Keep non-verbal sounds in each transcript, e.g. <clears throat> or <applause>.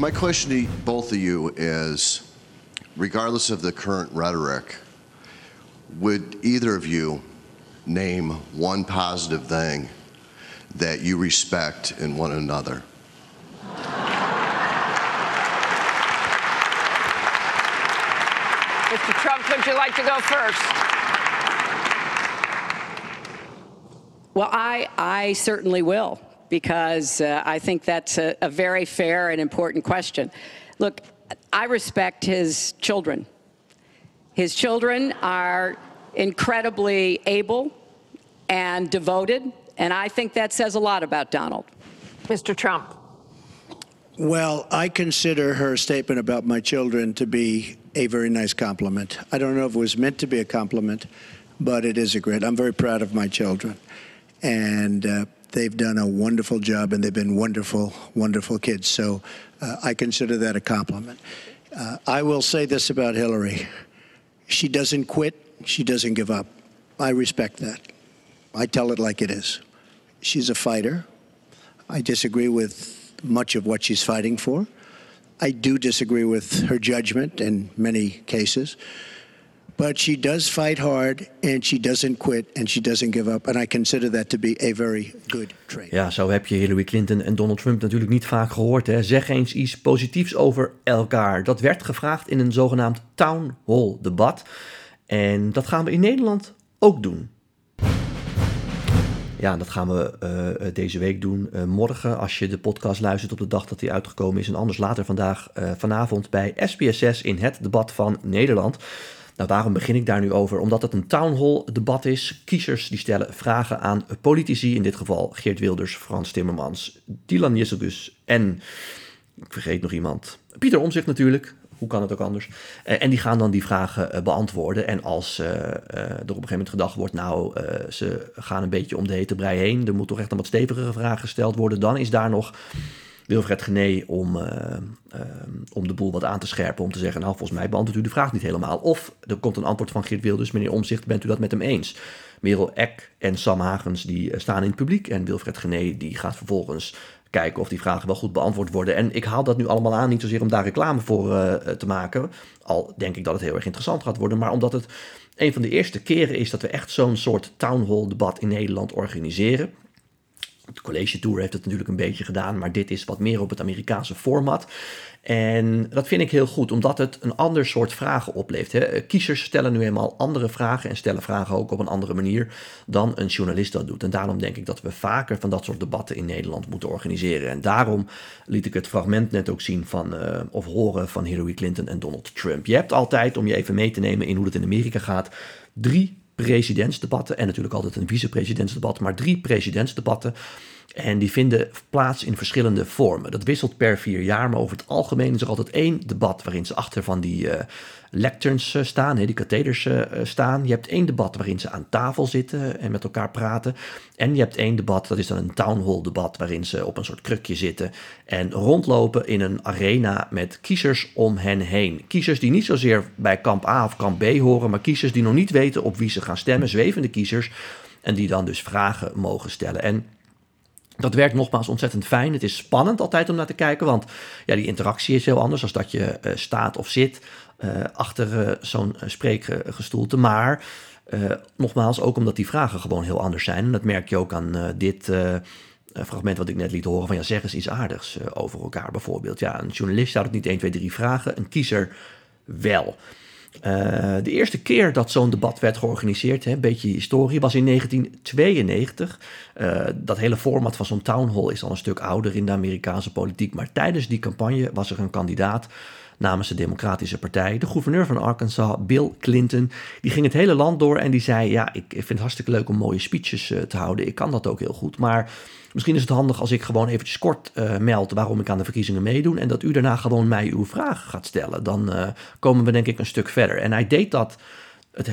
My question to both of you is regardless of the current rhetoric, would either of you name one positive thing that you respect in one another? Mr. Trump, would you like to go first? Well, I, I certainly will, because uh, I think that's a, a very fair and important question. Look, I respect his children. His children are incredibly able and devoted, and I think that says a lot about Donald. Mr. Trump. Well, I consider her statement about my children to be a very nice compliment. I don't know if it was meant to be a compliment, but it is a great. I'm very proud of my children. And uh, they've done a wonderful job and they've been wonderful, wonderful kids. So uh, I consider that a compliment. Uh, I will say this about Hillary she doesn't quit, she doesn't give up. I respect that. I tell it like it is. She's a fighter. I disagree with much of what she's fighting for. I do disagree with her judgment in many cases. But she does fight hard and she doesn't quit and she doesn't give up. And I consider that to be a very good trait. Ja, zo heb je Hillary Clinton en Donald Trump natuurlijk niet vaak gehoord. Hè? Zeg eens iets positiefs over elkaar. Dat werd gevraagd in een zogenaamd town hall debat. En dat gaan we in Nederland ook doen. Ja, dat gaan we uh, deze week doen. Uh, morgen, als je de podcast luistert op de dag dat hij uitgekomen is. En anders later vandaag, vanavond bij SPSS in het debat van Nederland. Nou, waarom begin ik daar nu over? Omdat het een town hall debat is. Kiezers die stellen vragen aan politici, in dit geval Geert Wilders, Frans Timmermans, Dylan Jezelgus en, ik vergeet nog iemand, Pieter Omzicht natuurlijk. Hoe kan het ook anders? Uh, en die gaan dan die vragen uh, beantwoorden. En als uh, er op een gegeven moment gedacht wordt, nou, ze gaan een beetje om de hete brei heen. Er moet toch echt een wat stevigere vraag gesteld worden. Dan is daar nog Wilfred Gené om, uh, uh, om de boel wat aan te scherpen. Om te zeggen, nou volgens mij beantwoordt u de vraag niet helemaal. Of er komt een antwoord van Geert Wilders, meneer Omzicht, bent u dat met hem eens? Merel Eck en Sam Hagens die staan in het publiek. En Wilfred Gené die gaat vervolgens kijken of die vragen wel goed beantwoord worden. En ik haal dat nu allemaal aan, niet zozeer om daar reclame voor te maken. Al denk ik dat het heel erg interessant gaat worden. Maar omdat het een van de eerste keren is dat we echt zo'n soort town hall debat in Nederland organiseren. De College Tour heeft het natuurlijk een beetje gedaan, maar dit is wat meer op het Amerikaanse format. En dat vind ik heel goed, omdat het een ander soort vragen oplevert. Kiezers stellen nu eenmaal andere vragen en stellen vragen ook op een andere manier dan een journalist dat doet. En daarom denk ik dat we vaker van dat soort debatten in Nederland moeten organiseren. En daarom liet ik het fragment net ook zien van, uh, of horen van Hillary Clinton en Donald Trump. Je hebt altijd, om je even mee te nemen in hoe het in Amerika gaat, drie presidentsdebatten en natuurlijk altijd een vicepresidentsdebat, maar drie presidentsdebatten. En die vinden plaats in verschillende vormen. Dat wisselt per vier jaar, maar over het algemeen is er altijd één debat waarin ze achter van die uh, lecterns uh, staan, die katheders uh, staan. Je hebt één debat waarin ze aan tafel zitten en met elkaar praten. En je hebt één debat, dat is dan een town hall debat, waarin ze op een soort krukje zitten en rondlopen in een arena met kiezers om hen heen. Kiezers die niet zozeer bij kamp A of kamp B horen, maar kiezers die nog niet weten op wie ze gaan stemmen, zwevende kiezers. En die dan dus vragen mogen stellen. En dat werkt nogmaals ontzettend fijn. Het is spannend altijd om naar te kijken, want ja, die interactie is heel anders als dat je uh, staat of zit uh, achter uh, zo'n spreekgestoelte. Maar nogmaals, ook omdat die vragen gewoon heel anders zijn. En dat merk je ook aan dit fragment wat ik net liet horen. Van ja, zeg eens iets aardigs over elkaar bijvoorbeeld. Ja, een journalist zou het niet 1, 2, 3 vragen, een kiezer wel. Uh, de eerste keer dat zo'n debat werd georganiseerd, een beetje historie, was in 1992. Uh, dat hele format van zo'n town hall is al een stuk ouder in de Amerikaanse politiek. Maar tijdens die campagne was er een kandidaat namens de Democratische Partij. De gouverneur van Arkansas, Bill Clinton, die ging het hele land door en die zei: Ja, ik vind het hartstikke leuk om mooie speeches uh, te houden. Ik kan dat ook heel goed. Maar Misschien is het handig als ik gewoon eventjes kort uh, meld waarom ik aan de verkiezingen meedoen. En dat u daarna gewoon mij uw vragen gaat stellen. Dan uh, komen we denk ik een stuk verder. En hij deed dat het,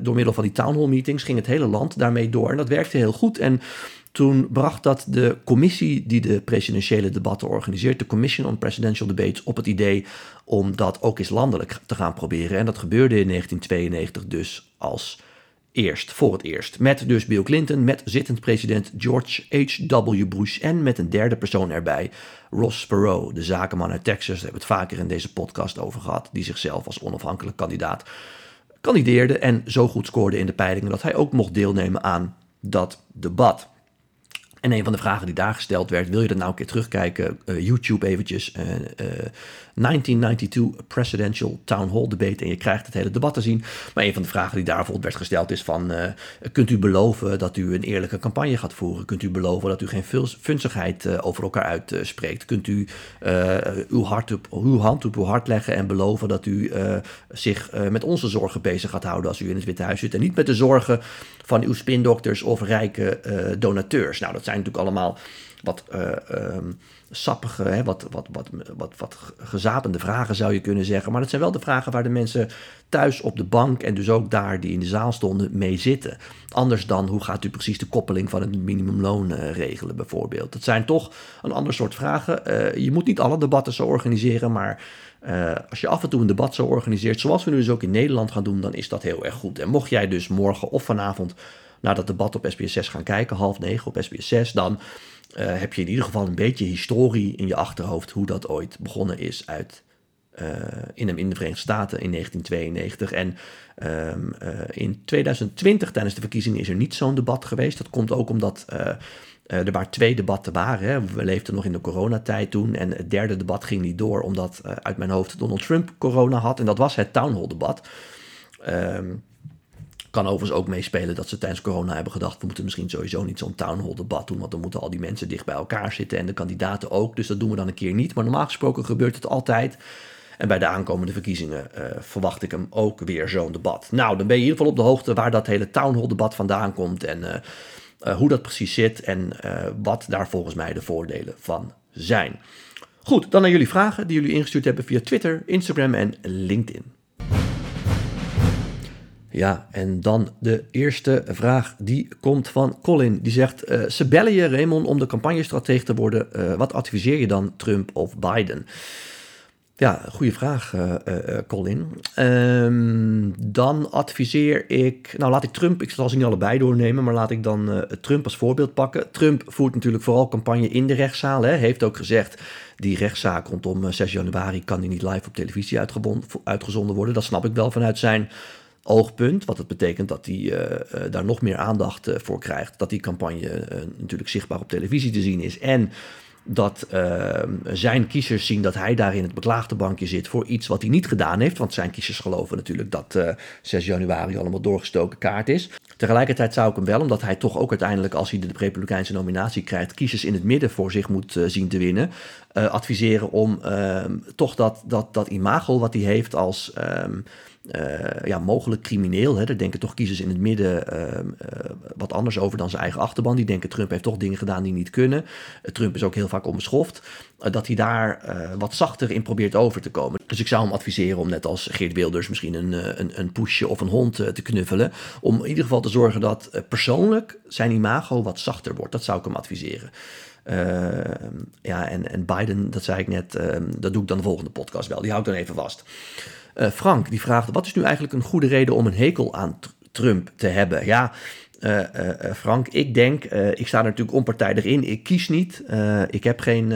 door middel van die town hall meetings. Ging het hele land daarmee door. En dat werkte heel goed. En toen bracht dat de commissie die de presidentiële debatten organiseert, de Commission on Presidential Debates, op het idee om dat ook eens landelijk te gaan proberen. En dat gebeurde in 1992 dus als eerst, voor het eerst. Met dus Bill Clinton, met zittend president George H.W. Bush en met een derde persoon erbij, Ross Perot, de zakenman uit Texas, daar hebben we het vaker in deze podcast over gehad, die zichzelf als onafhankelijk kandidaat kandideerde en zo goed scoorde in de peilingen dat hij ook mocht deelnemen aan dat debat. En een van de vragen die daar gesteld werd, wil je dat nou een keer terugkijken? Uh, YouTube eventjes. Uh, uh, 1992 Presidential Town Hall Debate. En je krijgt het hele debat te zien. Maar een van de vragen die daar bijvoorbeeld werd gesteld is van... Kunt u beloven dat u een eerlijke campagne gaat voeren? Kunt u beloven dat u geen funzigheid uh, over elkaar uitspreekt? kunt u uw, hart op, uw hand op uw hart leggen en beloven dat u zich met onze zorgen bezig gaat houden... als u in het Witte Huis zit en niet met de zorgen van uw spindokters of rijke donateurs? Nou, dat zijn natuurlijk allemaal wat um, sappige, hè, wat, wat, wat, wat, wat gezapende vragen zou je kunnen zeggen. Maar dat zijn wel de vragen waar de mensen thuis op de bank en dus ook daar die in de zaal stonden mee zitten. Anders dan hoe gaat u precies de koppeling van het minimumloon uh, regelen bijvoorbeeld. Dat zijn toch een ander soort vragen. Uh, je moet niet alle debatten zo organiseren, maar uh, als je af en toe een debat zo organiseert, zoals we nu dus ook in Nederland gaan doen, dan is dat heel erg goed. En mocht jij dus morgen of vanavond naar dat debat op SBS 6 gaan kijken, half negen op SBS 6, dan uh, heb je in ieder geval een beetje historie in je achterhoofd hoe dat ooit begonnen is uit, uh, in, in de Verenigde Staten in 1992. En um, uh, in 2020 tijdens de verkiezingen is er niet zo'n debat geweest. Dat komt ook omdat er maar twee debatten waren. Hè. We leefden nog in de coronatijd toen en het derde debat ging niet door omdat uit mijn hoofd Donald Trump corona had. En dat was het town hall debat. Um, kan overigens ook meespelen dat ze tijdens corona hebben gedacht... we moeten misschien sowieso niet zo'n town hall debat doen... want dan moeten al die mensen dicht bij elkaar zitten en de kandidaten ook. Dus dat doen we dan een keer niet. Maar normaal gesproken gebeurt het altijd. En bij de aankomende verkiezingen uh, verwacht ik hem ook weer zo'n debat. Nou, dan ben je in ieder geval op de hoogte waar dat hele town hall debat vandaan komt... en uh, uh, hoe dat precies zit en wat daar volgens mij de voordelen van zijn. Goed, dan naar jullie vragen die jullie ingestuurd hebben via Twitter, Instagram en LinkedIn. Ja, en dan de eerste vraag, die komt van Colin. Die zegt, uh, ze bellen je Raymond om de campagnestratege te worden. Uh, wat adviseer je dan, Trump of Biden? Ja, goede vraag, uh, Colin. Um, dan adviseer ik, nou laat ik Trump, ik zal ze niet allebei doornemen, maar laat ik dan Trump als voorbeeld pakken. Trump voert natuurlijk vooral campagne in de rechtszaal. Hè. Heeft ook gezegd, die rechtszaak rondom 6 januari kan niet live op televisie uitgezonden worden. Dat snap ik wel vanuit zijn oogpunt. Wat het betekent dat hij uh, daar nog meer aandacht uh, voor krijgt. Dat die campagne natuurlijk zichtbaar op televisie te zien is. En dat zijn kiezers zien dat hij daar in het beklaagde bankje zit voor iets wat hij niet gedaan heeft. Want zijn kiezers geloven natuurlijk dat 6 januari allemaal doorgestoken kaart is. Tegelijkertijd zou ik hem wel, omdat hij toch ook uiteindelijk, als hij de Republikeinse nominatie krijgt, kiezers in het midden voor zich moet zien te winnen. adviseren om ehm, toch dat, dat, dat imago wat hij heeft als. Uh, ja, mogelijk crimineel. Hè. Daar denken toch kiezers in het midden uh, uh, wat anders over dan zijn eigen achterban. Die denken Trump heeft toch dingen gedaan die niet kunnen. Trump is ook heel vaak onbeschoft. dat hij daar wat zachter in probeert over te komen. Dus ik zou hem adviseren om net als Geert Wilders misschien een, een, een poesje of een hond te knuffelen. Om in ieder geval te zorgen dat persoonlijk zijn imago wat zachter wordt. Dat zou ik hem adviseren. ja, en, en Biden, dat zei ik net, ehm, dat doe ik dan de volgende podcast wel. Die hou ik dan even vast. Uh, Frank die vraagt: wat is nu eigenlijk een goede reden om een hekel aan Trump te hebben? Ja. Uh, uh, Frank, ik denk, ik sta er natuurlijk onpartijdig in. Ik kies niet. ik heb geen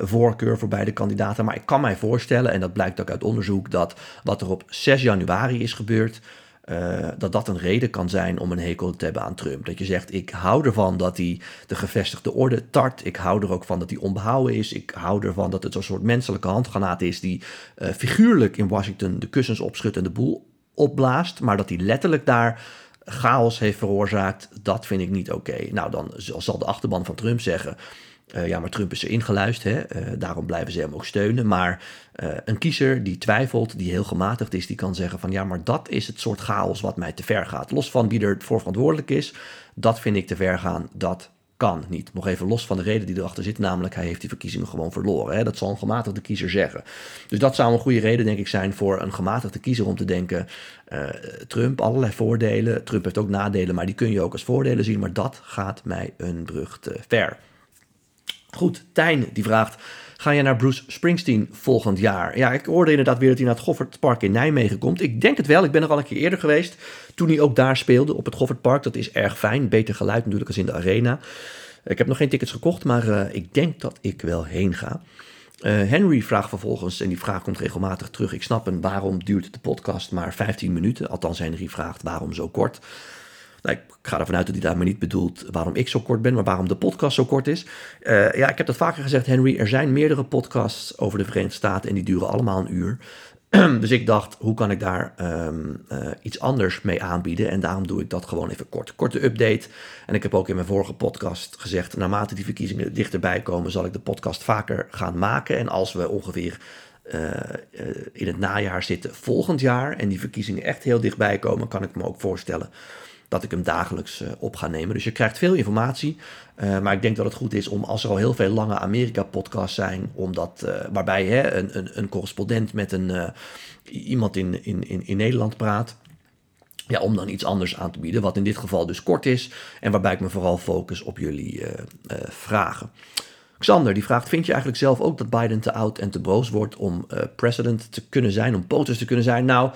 voorkeur voor beide kandidaten. Maar ik kan mij voorstellen, en dat blijkt ook uit onderzoek, dat wat er op 6 januari is gebeurd, uh, dat dat een reden kan zijn om een hekel te hebben aan Trump. Dat je zegt, ik hou ervan dat hij de gevestigde orde tart. Ik hou er ook van dat hij onbehouden is. Ik hou ervan dat het zo'n soort menselijke handgranaat is... die uh, figuurlijk in Washington de kussens opschudt en de boel opblaast... maar dat hij letterlijk daar chaos heeft veroorzaakt, dat vind ik niet oké. Nou, dan zal de achterban van Trump zeggen... Uh, ja, maar Trump is er ingeluisterd, hè? Uh, daarom blijven ze hem ook steunen. Maar uh, een kiezer die twijfelt, die heel gematigd is, die kan zeggen van ja, maar dat is het soort chaos wat mij te ver gaat. Los van wie er voor verantwoordelijk is, dat vind ik te ver gaan, dat kan niet. Nog even los van de reden die erachter zit, namelijk hij heeft die verkiezingen gewoon verloren. Hè? Dat zal een gematigde kiezer zeggen. Dus dat zou een goede reden, denk ik, zijn voor een gematigde kiezer om te denken: Trump, allerlei voordelen. Trump heeft ook nadelen, maar die kun je ook als voordelen zien. Maar dat gaat mij een brug te ver. Goed, Tijn die vraagt: Ga je naar Bruce Springsteen volgend jaar? Ja, ik hoorde inderdaad weer dat hij naar het Goffertpark in Nijmegen komt. Ik denk het wel. Ik ben er al een keer eerder geweest. Toen hij ook daar speelde op het Goffertpark. Dat is erg fijn. Beter geluid natuurlijk als in de arena. Ik heb nog geen tickets gekocht, maar uh, ik denk dat ik wel heen ga. Uh, Henry vraagt vervolgens, en die vraag komt regelmatig terug. Ik snap hem, waarom duurt de podcast maar 15 minuten? Althans, Henry vraagt waarom zo kort. Nou, ik ga ervan uit dat hij daarmee niet bedoelt waarom ik zo kort ben, maar waarom de podcast zo kort is. Uh, ja, ik heb dat vaker gezegd, Henry. Er zijn meerdere podcasts over de Verenigde Staten en die duren allemaal een uur. <clears throat> dus ik dacht, hoe kan ik daar um, uh, iets anders mee aanbieden? En daarom doe ik dat gewoon even kort. Korte update. En ik heb ook in mijn vorige podcast gezegd, naarmate die verkiezingen dichterbij komen, zal ik de podcast vaker gaan maken. En als we ongeveer uh, in het najaar zitten volgend jaar en die verkiezingen echt heel dichtbij komen, kan ik me ook voorstellen dat ik hem dagelijks uh, op ga nemen. Dus je krijgt veel informatie. Uh, maar ik denk dat het goed is om, als er al heel veel lange Amerika-podcasts zijn, omdat, uh, waarbij hè, een, een, een, correspondent met een, iemand in, in, in, in Nederland praat. Ja, om dan iets anders aan te bieden, wat in dit geval dus kort is. En waarbij ik me vooral focus op jullie vragen. Xander die vraagt: Vind je eigenlijk zelf ook dat Biden te oud en te broos wordt om president te kunnen zijn, om POTUS te kunnen zijn? Nou.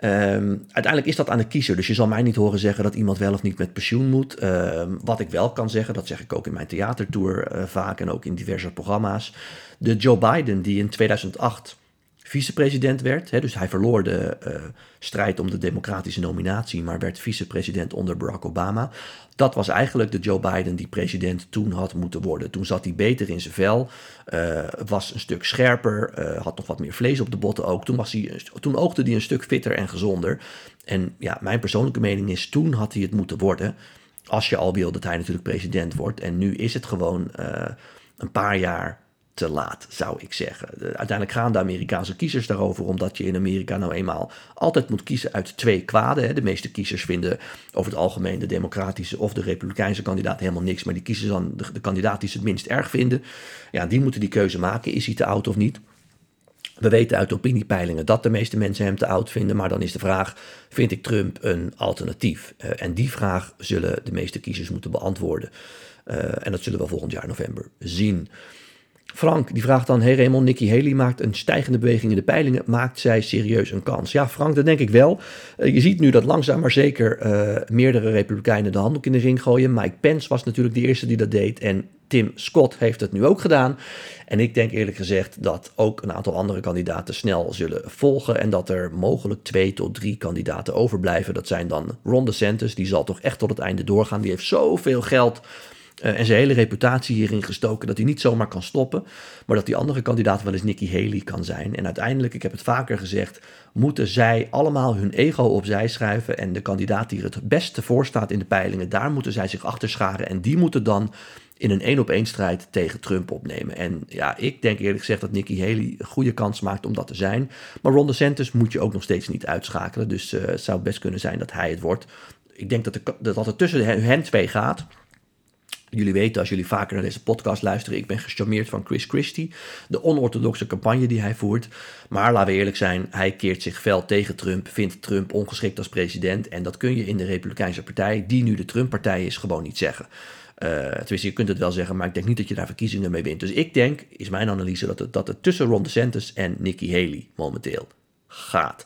Um, uiteindelijk is dat aan de kiezer. Dus je zal mij niet horen zeggen dat iemand wel of niet met pensioen moet. Um, wat ik wel kan zeggen, dat zeg ik ook in mijn theatertour uh, vaak en ook in diverse programma's. De Joe Biden die in 2008 vicepresident werd. Hè, dus hij verloor de uh, strijd om de democratische nominatie, maar werd vicepresident onder Barack Obama. Dat was eigenlijk de Joe Biden die president toen had moeten worden. Toen zat hij beter in zijn vel, uh, was een stuk scherper, uh, had nog wat meer vlees op de botten ook. Toen, was hij, toen oogde hij een stuk fitter en gezonder. En ja, mijn persoonlijke mening is, toen had hij het moeten worden. Als je al wil dat hij natuurlijk president wordt. En nu is het gewoon een paar jaar te laat, zou ik zeggen. De, uiteindelijk gaan de Amerikaanse kiezers daarover, omdat je in Amerika nou eenmaal altijd moet kiezen uit twee kwaden. De meeste kiezers vinden over het algemeen de democratische of de republikeinse kandidaat helemaal niks, maar die kiezen dan de, kandidaat die ze het minst erg vinden. Ja, die moeten die keuze maken. Is hij te oud of niet? We weten uit opiniepeilingen dat de meeste mensen hem te oud vinden, maar dan is de vraag: vind ik Trump een alternatief? Uh, en die vraag zullen de meeste kiezers moeten beantwoorden. Uh, en dat zullen we volgend jaar november zien. Frank die vraagt dan: Hey Raymond, Nikki Haley maakt een stijgende beweging in de peilingen. Maakt zij serieus een kans? Ja, Frank, dat denk ik wel. Uh, je ziet nu dat langzaam maar zeker uh, meerdere Republikeinen de handdoek in de ring gooien. Mike Pence was natuurlijk de eerste die dat deed. En Tim Scott heeft het nu ook gedaan. En ik denk eerlijk gezegd dat ook een aantal andere kandidaten snel zullen volgen. En dat er mogelijk twee tot drie kandidaten overblijven. Dat zijn dan Ron DeSantis, die zal toch echt tot het einde doorgaan. Die heeft zoveel geld uh, en zijn hele reputatie hierin gestoken dat hij niet zomaar kan stoppen. Maar dat die andere kandidaat wel eens Nikki Haley kan zijn. En uiteindelijk, ik heb het vaker gezegd, moeten zij allemaal hun ego opzij schrijven. En de kandidaat die er het beste voor staat in de peilingen, daar moeten zij zich achter scharen. En die moeten dan in een één op één strijd tegen Trump opnemen. En ja, ik denk eerlijk gezegd dat Nikki Haley een goede kans maakt om dat te zijn. Maar Ron DeSantis moet je ook nog steeds niet uitschakelen. Dus uh, het zou best kunnen zijn dat hij het wordt. Ik denk dat, de, dat het tussen hen twee gaat. Jullie weten, als jullie vaker naar deze podcast luisteren, ik ben gecharmeerd van Chris Christie. De onorthodoxe campagne die hij voert. Maar laten we eerlijk zijn, hij keert zich fel tegen Trump, vindt Trump ongeschikt als president. En dat kun je in de Republikeinse Partij, die nu de Trump-partij is, gewoon niet zeggen. Uh, tenminste, je kunt het wel zeggen, maar ik denk niet dat je daar verkiezingen mee wint. Dus ik denk, is mijn analyse, dat het, dat het tussen Ron DeSantis en Nikki Haley momenteel gaat.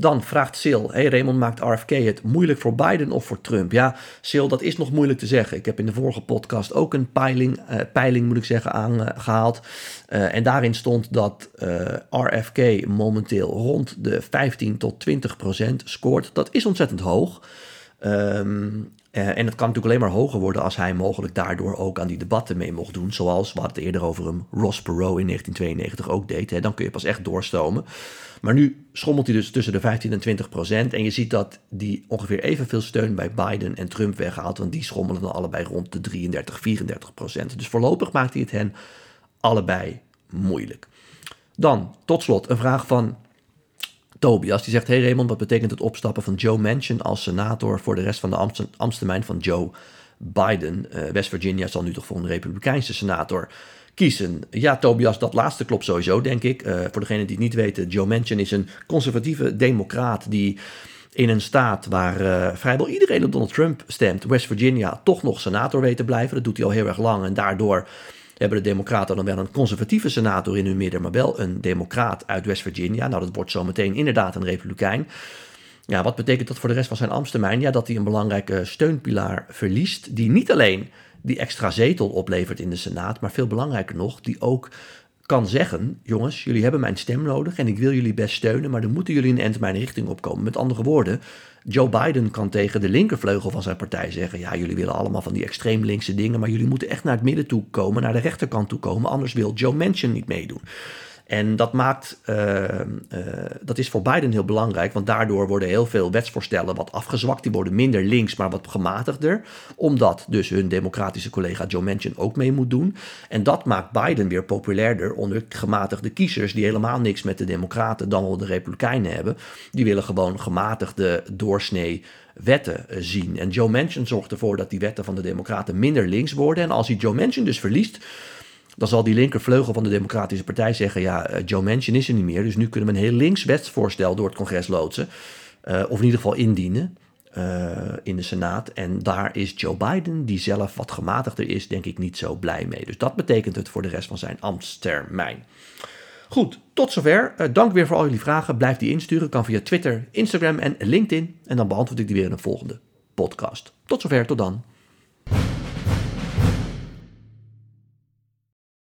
Dan vraagt Sil, hey Raymond, maakt RFK het moeilijk voor Biden of voor Trump? Ja, Sil, dat is nog moeilijk te zeggen. Ik heb in de vorige podcast ook een peiling, uh, peiling moet ik zeggen, aangehaald. Uh, en daarin stond dat uh, RFK momenteel rond de 15 tot 20 procent scoort. Dat is ontzettend hoog. Um, en het kan natuurlijk alleen maar hoger worden als hij mogelijk daardoor ook aan die debatten mee mocht doen. Zoals hadden het eerder over hem Ross Perot in 1992 ook deed. Hè. Dan kun je pas echt doorstomen. Maar nu schommelt hij dus tussen de 15 en 20 procent. En je ziet dat die ongeveer evenveel steun bij Biden en Trump weghaalt. Want die schommelen dan allebei rond de 33, 34 procent. Dus voorlopig maakt hij het hen allebei moeilijk. Dan, tot slot, een vraag van Tobias. Die zegt, hey Raymond, wat betekent het opstappen van Joe Manchin als senator voor de rest van de ambtstermijn van Joe Biden? Uh, West Virginia zal nu toch voor een republikeinse senator kiezen. Ja, Tobias, dat laatste klopt sowieso, denk ik. Uh, voor degenen die het niet weten, Joe Manchin is een conservatieve democraat die in een staat waar uh, vrijwel iedereen op Donald Trump stemt, West Virginia, toch nog senator weet te blijven. Dat doet hij al heel erg lang en daardoor hebben de Democraten dan wel een conservatieve senator in hun midden, maar wel een Democraat uit West Virginia. Nou, dat wordt zometeen inderdaad een Republikein. Ja, wat betekent dat voor de rest van zijn ambtstermijn? Ja, dat hij een belangrijke steunpilaar verliest, die niet alleen die extra zetel oplevert in de Senaat, maar veel belangrijker nog, die ook kan zeggen: jongens, jullie hebben mijn stem nodig en ik wil jullie best steunen, maar dan moeten jullie een end mijn richting opkomen. Met andere woorden, Joe Biden kan tegen de linkervleugel van zijn partij zeggen: ja, jullie willen allemaal van die extreem linkse dingen, maar jullie moeten echt naar het midden toe komen, naar de rechterkant toe komen, anders wil Joe Manchin niet meedoen. En dat maakt, uh, uh, dat is voor Biden heel belangrijk, want daardoor worden heel veel wetsvoorstellen wat afgezwakt. Die worden minder links, maar wat gematigder. Omdat dus hun democratische collega Joe Manchin ook mee moet doen. En dat maakt Biden weer populairder onder gematigde kiezers, die helemaal niks met de Democraten, dan wel de Republikeinen hebben. Die willen gewoon gematigde doorsnee wetten zien. En Joe Manchin zorgt ervoor dat die wetten van de Democraten minder links worden. En als hij Joe Manchin dus verliest dan zal die linkervleugel van de Democratische Partij zeggen: ja, eh, Joe Manchin is er niet meer, dus nu kunnen we een heel links wetsvoorstel door het congres loodsen. Uh, of in ieder geval indienen uh, in de Senaat. En daar is Joe Biden, die zelf wat gematigder is, denk ik niet zo blij mee. Dus dat betekent het voor de rest van zijn ambtstermijn. Goed, tot zover. Dank weer voor al jullie vragen. Blijf die insturen. Kan via Twitter, Instagram en LinkedIn. En dan beantwoord ik die weer in een volgende podcast. Tot zover, tot dan.